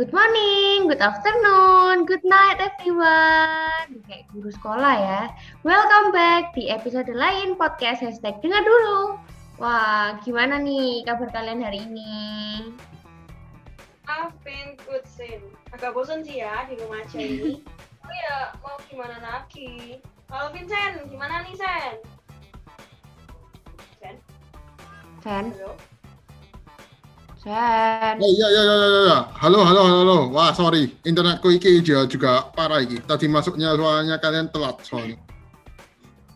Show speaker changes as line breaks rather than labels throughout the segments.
Good morning, good afternoon, good night everyone. Kayak guru sekolah ya. Welcome back di episode lain podcast hashtag dengar dulu. Wah, gimana nih kabar kalian hari ini?
I've been good sin. Agak bosan sih ya di rumah aja ini. oh ya, mau gimana lagi? Kalau Vincent, gimana nih Sen? Sen?
Sen,
Halo?
Sen.
Oh iya iya iya iya iya. Halo halo halo halo. Wah sorry, internetku iki juga, juga parah iki. Tadi masuknya soalnya kalian telat soalnya.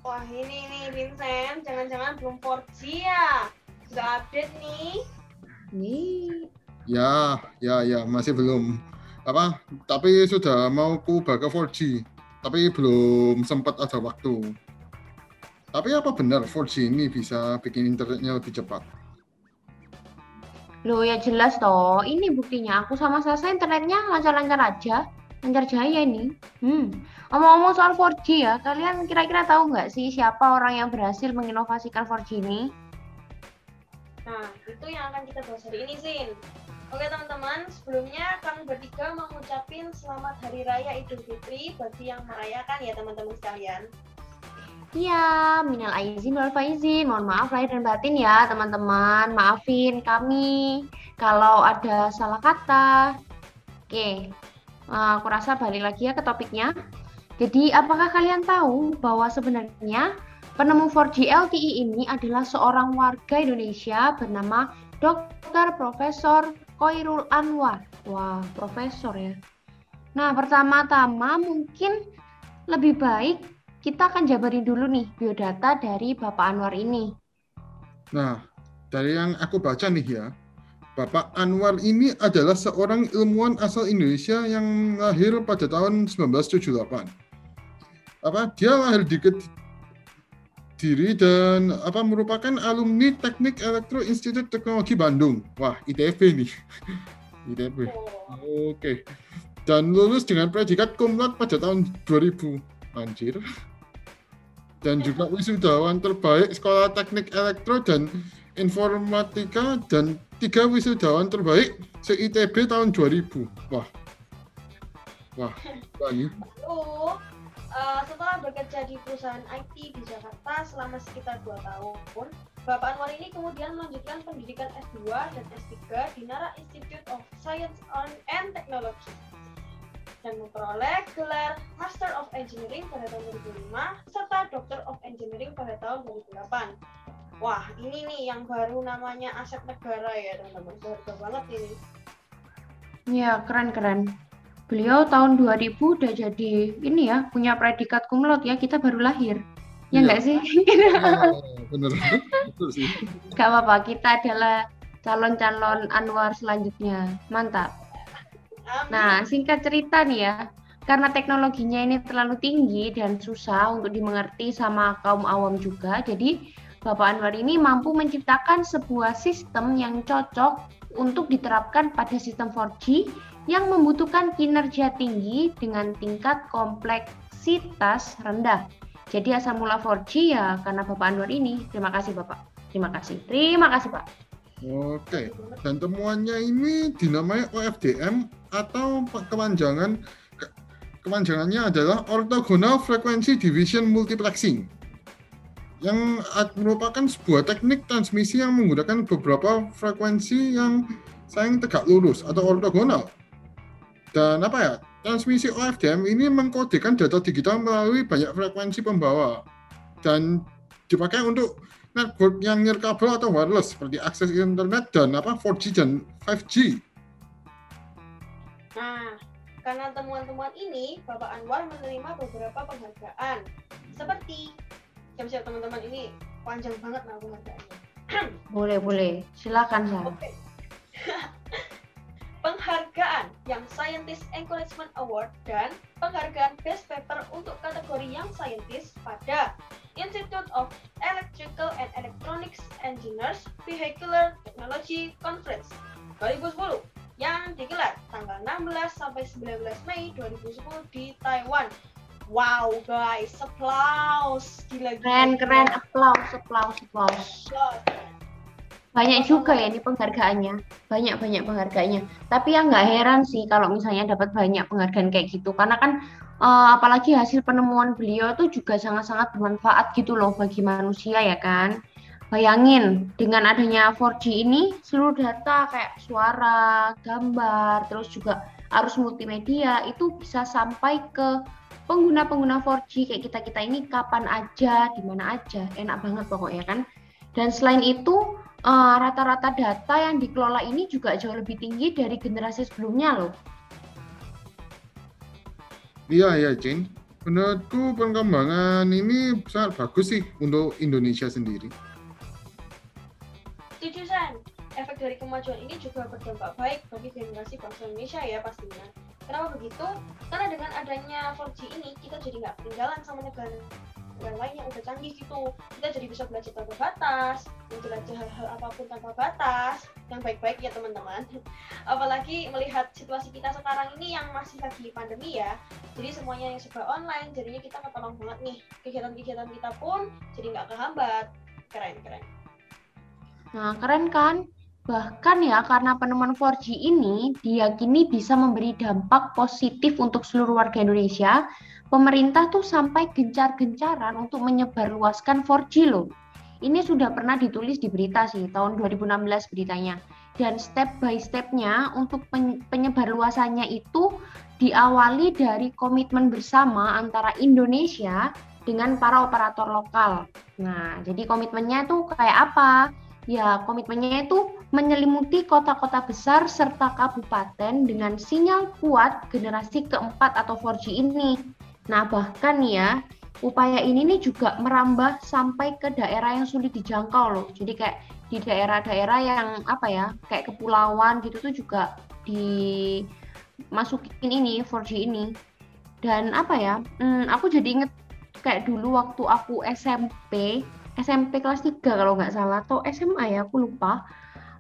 Wah ini nih Vincent, jangan-jangan belum 4G ya? Sudah update nih.
Nih,
Ya ya ya masih belum apa? Tapi sudah mau ku ke 4G. Tapi belum sempat ada waktu. Tapi apa benar 4G ini bisa bikin internetnya lebih cepat?
Loh ya jelas toh. Ini buktinya aku sama Sasa internetnya lancar-lancar aja. Lancar jaya ini. Hmm. Omong-omong soal 4G ya, kalian kira-kira tahu nggak sih siapa orang yang berhasil menginovasikan 4G ini?
Nah, itu yang akan kita bahas hari ini, Sin. Oke teman-teman, sebelumnya kami bertiga mau ngucapin selamat Hari Raya Idul Fitri bagi yang merayakan ya teman-teman sekalian.
Iya, minal aizin wal faizin. Mohon maaf lahir dan batin ya, teman-teman. Maafin kami kalau ada salah kata. Oke, eh, aku rasa balik lagi ya ke topiknya. Jadi, apakah kalian tahu bahwa sebenarnya penemu 4G LTE ini adalah seorang warga Indonesia bernama Dr. Profesor Koirul Anwar. Wah, profesor ya. Nah, pertama-tama mungkin lebih baik kita akan jabarin dulu nih biodata dari Bapak Anwar ini.
Nah, dari yang aku baca nih ya, Bapak Anwar ini adalah seorang ilmuwan asal Indonesia yang lahir pada tahun 1978. Apa? Dia lahir di Kediri dan apa merupakan alumni Teknik Elektro Institut Teknologi Bandung. Wah, ITB nih. ITB. Oke. Dan lulus dengan predikat cum laude pada tahun 2000. Anjir. Dan juga wisudawan terbaik Sekolah Teknik Elektro dan Informatika dan tiga wisudawan terbaik se-ITB tahun 2000. Wah. Wah.
Lalu, eh, setelah bekerja di perusahaan IT di Jakarta selama sekitar 2 tahun, Bapak Anwar ini kemudian melanjutkan pendidikan S2 dan S3 di Nara Institute of Science and Technology dan memperoleh gelar Master of Engineering pada tahun 2005 serta Doctor of Engineering pada tahun 2008. Wah, ini nih yang baru namanya aset negara ya teman-teman. Berharga banget ini.
Ya, keren-keren. Beliau tahun 2000 udah jadi ini ya, punya predikat cum laude ya, kita baru lahir. Ya
Iya.
enggak sih?
Ah, bener. Betul sih.
Gak apa-apa, kita adalah calon-calon Anwar selanjutnya. Mantap.
Amin.
Nah, singkat cerita nih ya, karena teknologinya ini terlalu tinggi dan susah untuk dimengerti sama kaum awam juga, jadi Bapak Anwar ini mampu menciptakan sebuah sistem yang cocok untuk diterapkan pada sistem 4G yang membutuhkan kinerja tinggi dengan tingkat kompleksitas rendah. Jadi asal mula 4G ya karena Bapak Anwar ini. Terima kasih Bapak. Terima kasih. Terima kasih Pak.
Oke. Dan temuannya ini dinamai OFDM atau kepanjangan ke- kepanjangannya adalah Orthogonal Frequency Division Multiplexing yang merupakan sebuah teknik transmisi yang menggunakan beberapa frekuensi yang saling tegak lurus atau ortogonal. Dan apa ya? Transmisi OFDM ini mengkodekan data digital melalui banyak frekuensi pembawa dan dipakai untuk network yang nirkabel atau wireless seperti akses internet dan apa 4G dan 5G.
Nah, karena temuan-temuan ini, Bapak Anwar menerima beberapa penghargaan. Seperti, siap-siap teman-teman ini panjang banget nah penghargaannya.
Boleh, boleh. Silakan, Sa.
Oke. penghargaan Young Scientist Encouragement Award dan penghargaan Best Paper untuk kategori Young Scientist pada Institute of Electrical and Electronics Engineers Vehicular Technology Conference 2010 yang digelar tanggal 16 sampai 19 Mei 2010 di Taiwan. Wow guys, applause gila-gila.
Keren, keren. Applause, applause, applause.
Applause.
banyak juga ya ini penghargaannya banyak banyak penghargaannya tapi yang nggak heran sih kalau misalnya dapat banyak penghargaan kayak gitu karena kan uh, apalagi hasil penemuan beliau itu juga sangat-sangat bermanfaat gitu loh bagi manusia ya kan bayangin dengan adanya 4G ini seluruh data kayak suara gambar terus juga arus multimedia itu bisa sampai ke pengguna-pengguna 4G kayak kita-kita ini kapan aja, di mana aja, enak banget pokoknya kan. Dan selain itu Eh, rata-rata data yang dikelola ini juga jauh lebih tinggi dari generasi sebelumnya loh.
Iya ya, Jin. Menurutku perkembangan ini sangat bagus sih untuk Indonesia sendiri.
Dari kemajuan ini juga berdampak baik bagi generasi bangsa Indonesia ya pastinya. Kenapa begitu? Karena dengan adanya 4G ini, kita jadi nggak ketinggalan sama negara yang lain yang udah canggih gitu. Kita jadi bisa belajar tanpa batas belajar hal-hal apa pun tanpa batas yang baik-baik ya teman-teman. Apalagi melihat situasi kita sekarang ini yang masih lagi pandemi ya. Jadi semuanya yang serba online jadinya kita ketolong banget nih. Kegiatan-kegiatan kita pun jadi nggak kehambat. Keren keren.
Nah keren kan Bahkan ya karena penemuan 4G ini diyakini bisa memberi dampak positif untuk seluruh warga Indonesia pemerintah tuh sampai gencar-gencaran untuk menyebarluaskan 4G loh. Ini sudah pernah ditulis di berita sih, tahun 2016 beritanya. Dan step by stepnya untuk penyebarluasannya itu diawali dari komitmen bersama antara Indonesia dengan para operator lokal. Nah, jadi komitmennya itu kayak apa? Ya, komitmennya itu menyelimuti kota-kota besar serta kabupaten dengan sinyal kuat generasi keempat atau 4G ini. Nah, bahkan ya, upaya ini nih juga merambah sampai ke daerah yang sulit dijangkau loh. Jadi kayak di daerah-daerah yang apa ya, kayak kepulauan gitu tuh juga dimasukin ini 4G ini. Dan apa ya, hmm, aku jadi inget kayak dulu waktu aku SMP, SMP kelas 3 kalau nggak salah, atau SMA ya, aku lupa.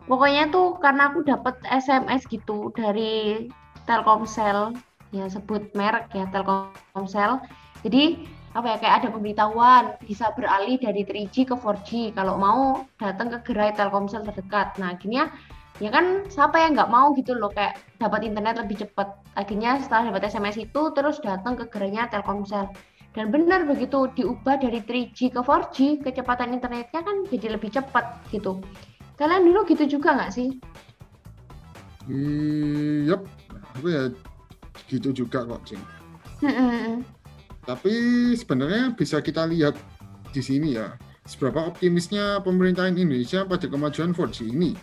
Pokoknya tuh karena aku dapat SMS gitu dari Telkomsel ya sebut merek ya Telkomsel. Jadi apa ya kayak ada pemberitahuan bisa beralih dari 3G ke 4G kalau mau datang ke gerai Telkomsel terdekat. Nah akhirnya ya kan siapa yang nggak mau gitu loh kayak dapat internet lebih cepat. Akhirnya setelah dapat SMS itu terus datang ke gerainya Telkomsel. Dan benar begitu diubah dari 3G ke 4G, kecepatan internetnya kan jadi lebih cepat gitu. Kalian dulu gitu juga nggak sih?
Iya, yep. aku ya gitu juga kok, Cing. Tapi sebenarnya bisa kita lihat di sini ya, seberapa optimisnya pemerintahan Indonesia pada kemajuan 4G ini.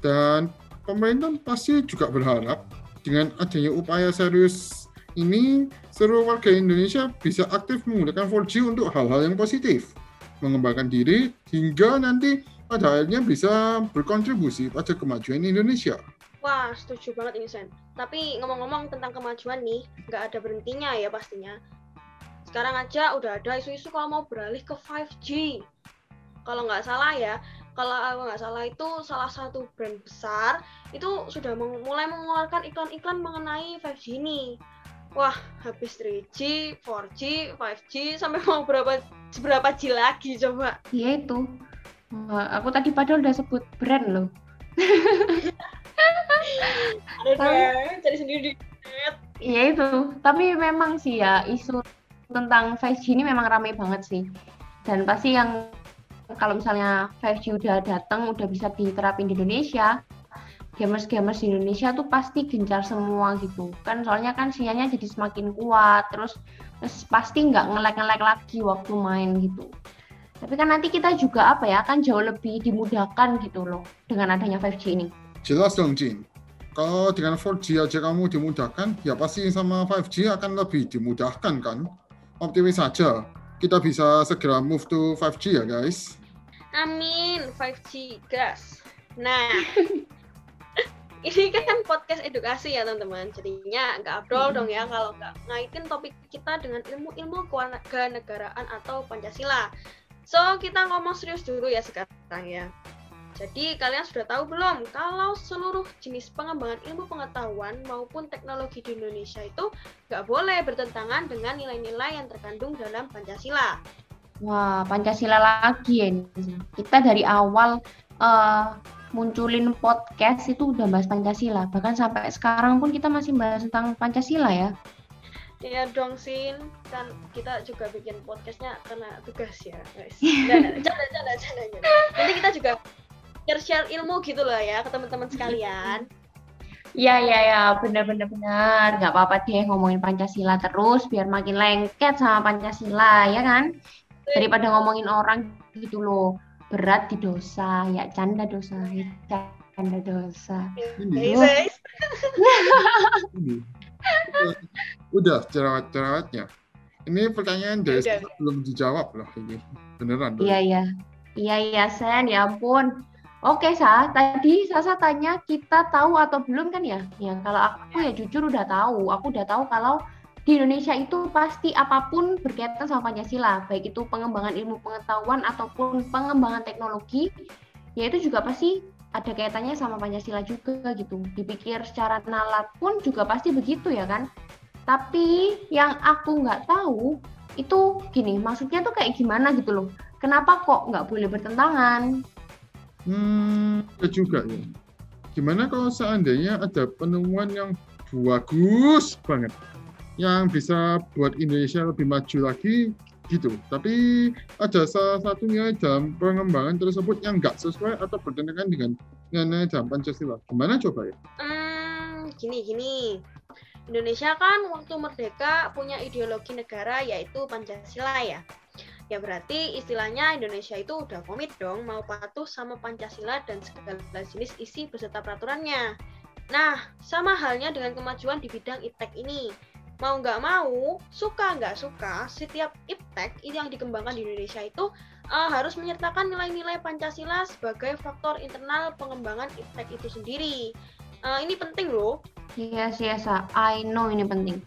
Dan pemerintah pasti juga berharap dengan adanya upaya serius ini, seluruh warga Indonesia bisa aktif menggunakan 4G untuk hal-hal yang positif, mengembangkan diri, hingga nanti pada akhirnya bisa berkontribusi pada kemajuan Indonesia.
Wah, setuju banget ini Sen. Tapi ngomong-ngomong tentang kemajuan nih, nggak ada berhentinya ya pastinya. Sekarang aja udah ada isu-isu kalau mau beralih ke 5G. Kalau nggak salah ya, kalau aku nggak salah itu salah satu brand besar itu sudah mulai mengeluarkan iklan-iklan mengenai 5G ini. Wah, habis 3G, 4G, 5G, sampai mau berapa seberapa G lagi coba?
Iya itu. Aku tadi padahal udah sebut brand loh.
ada cari sendiri di
Iya itu, tapi memang sih ya isu tentang 5G ini memang ramai banget sih. Dan pasti yang kalau misalnya 5G udah datang, udah bisa diterapin di Indonesia, gamers-gamers di Indonesia tuh pasti gencar semua gitu. Kan soalnya kan sinyalnya jadi semakin kuat, terus, terus pasti nggak ngelek-ngelek lagi waktu main gitu. Tapi kan nanti kita juga apa ya, kan jauh lebih dimudahkan gitu loh dengan adanya 5G ini.
Jelas dong, Jin. Kalau dengan 4G aja kamu dimudahkan, ya pasti sama 5G akan lebih dimudahkan kan? Optimis saja. Kita bisa segera move to 5G ya, guys.
Amin, 5G gas. Nah, ini kan podcast edukasi ya teman-teman. Jadinya nggak abdol dong ya kalau nggak ngaitin topik kita dengan ilmu-ilmu kewarganegaraan atau Pancasila. So, kita ngomong serius dulu ya sekarang ya. Jadi kalian sudah tahu belum kalau seluruh jenis pengembangan ilmu pengetahuan maupun teknologi di Indonesia itu nggak boleh bertentangan dengan nilai-nilai yang terkandung dalam Pancasila.
Wah, Pancasila lagi ya. ini. Kita dari awal eh, munculin podcast itu udah bahas Pancasila. Bahkan sampai sekarang pun kita masih bahas tentang Pancasila ya.
Iya dong Sin, kan kita juga bikin podcastnya karena tugas ya guys. Canda, canda, canda. Nanti kita juga share-share ilmu gitu loh ya ke teman-teman sekalian.
Iya, iya, iya, benar-benar benar. Nggak apa-apa deh ngomongin Pancasila terus biar makin lengket sama Pancasila, ya kan? Daripada ngomongin orang gitu loh. Berat di dosa, ya canda dosa, ya canda dosa.
Ini. Udah jerawat-jerawatnya. Ini pertanyaan dari
Udah.
Belum dijawab loh ini. Beneran.
Iya, iya. Iya, iya, Sen, ya ampun. Oke, Sa, tadi Sasa tanya kita tahu atau belum kan ya? Ya, kalau aku ya jujur udah tahu. Aku udah tahu kalau di Indonesia itu pasti apa pun berkaitan sama Pancasila, baik itu pengembangan ilmu pengetahuan ataupun pengembangan teknologi, ya itu juga pasti ada kaitannya sama Pancasila juga gitu. Dipikir secara nalar pun juga pasti begitu ya kan? Tapi yang aku nggak tahu itu gini, maksudnya tuh kayak gimana gitu loh. Kenapa kok nggak boleh bertentangan?
Hmm, ya juga ya. Gimana kalau seandainya ada penemuan yang bagus banget, yang bisa buat Indonesia lebih maju lagi, gitu. Tapi ada salah satu nilai dalam pengembangan tersebut yang nggak sesuai atau bertentangan dengan nilai dalam Pancasila. Gimana coba ya?
Hmm, gini gini. Indonesia kan waktu merdeka punya ideologi negara yaitu Pancasila ya. Ya berarti istilahnya Indonesia itu udah komit dong mau patuh sama Pancasila dan segala jenis isi beserta peraturannya. Nah, sama halnya dengan kemajuan di bidang iptek ini. Mau nggak mau, suka nggak suka, setiap iptek yang dikembangkan di Indonesia itu eh, harus menyertakan nilai-nilai Pancasila sebagai faktor internal pengembangan iptek itu sendiri. Eh, ini penting loh.
Yes, yes, Sa. I know ini penting.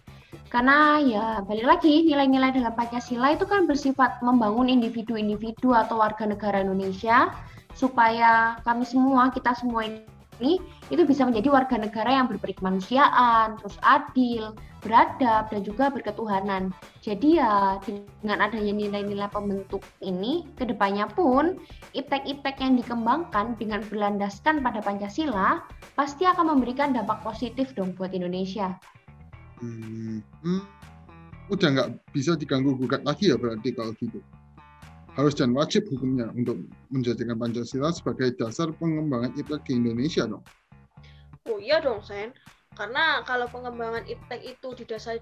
Karena ya balik lagi nilai-nilai dalam Pancasila itu kan bersifat membangun individu-individu atau warga negara Indonesia supaya kami semua, kita semua ini itu bisa menjadi warga negara yang berperi kemanusiaan, terus adil, beradab dan juga berketuhanan. Jadi ya dengan adanya nilai-nilai pembentuk ini ke depannya pun iptek-iptek yang dikembangkan dengan berlandaskan pada Pancasila pasti akan memberikan dampak positif dong buat Indonesia.
Hmm, hmm, udah nggak bisa diganggu gugat lagi ya berarti kalau gitu. Harus dan wajib hukumnya untuk menjadikan Pancasila sebagai dasar pengembangan iptek di Indonesia dong.
Oh iya dong, Sen. Karena kalau pengembangan iptek itu didasari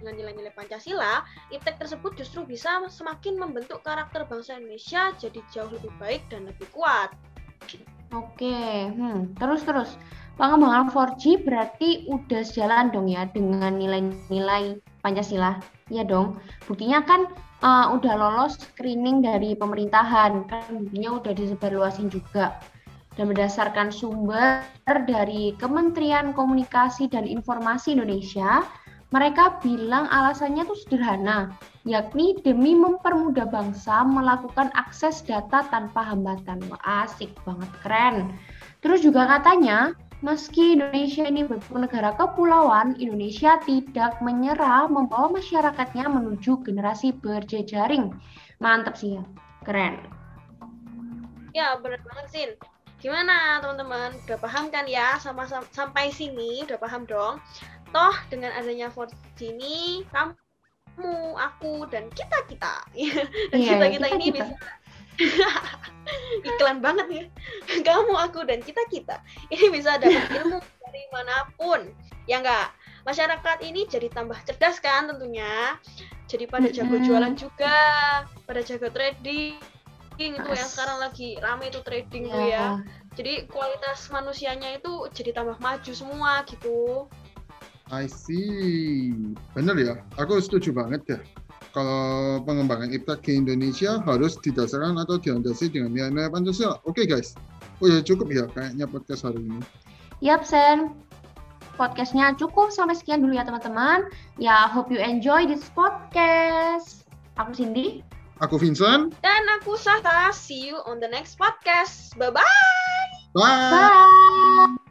dengan nilai-nilai Pancasila, iptek tersebut justru bisa semakin membentuk karakter bangsa Indonesia jadi jauh lebih baik dan lebih kuat.
Oke, hmm, terus terus pengembangan 4G berarti udah sejalan dong ya dengan nilai-nilai Pancasila, ya dong. Buktinya kan uh, udah lolos screening dari pemerintahan, kan buktinya udah disebarluasin juga. Dan berdasarkan sumber dari Kementerian Komunikasi dan Informasi Indonesia, mereka bilang alasannya tuh sederhana, yakni demi mempermudah bangsa melakukan akses data tanpa hambatan. Asik banget, keren. Terus juga katanya, meski Indonesia ini bentuk negara kepulauan, Indonesia tidak menyerah membawa masyarakatnya menuju generasi berjejaring. Mantap sih ya, keren.
Ya, benar banget, Sin. Gimana, teman-teman? Udah paham kan ya sama, sam- sampai sini? Udah paham dong? Toh, dengan adanya 4G ini, kamu, aku, dan kita-kita. dan
Iya,
kita-kita ini
kita-kita.
bisa iklan banget ya. Kamu aku dan kita kita ini bisa dapat ilmu dari mana pun. Ya enggak masyarakat ini jadi tambah cerdas kan tentunya. Jadi pada jago jualan juga pada jago trading. Itu yang sekarang lagi rame itu trading tuh
Ya.
ya. Jadi kualitas manusianya itu jadi tambah maju semua gitu.
I see. Bener ya, aku setuju banget ya. Kalau pengembangan iptek di Indonesia harus didasarkan atau dilandasi dengan nilai-nilai Pancasila. Oke guys. Oh ya cukup ya kayaknya podcast hari ini.
Yap, Sen. Podcastnya cukup sampai sekian dulu ya teman-teman. Ya, hope you enjoy this podcast. Aku Cindy.
Aku Vincent.
dan aku Sahta see you on the next podcast bye bye
Bye.
Bye.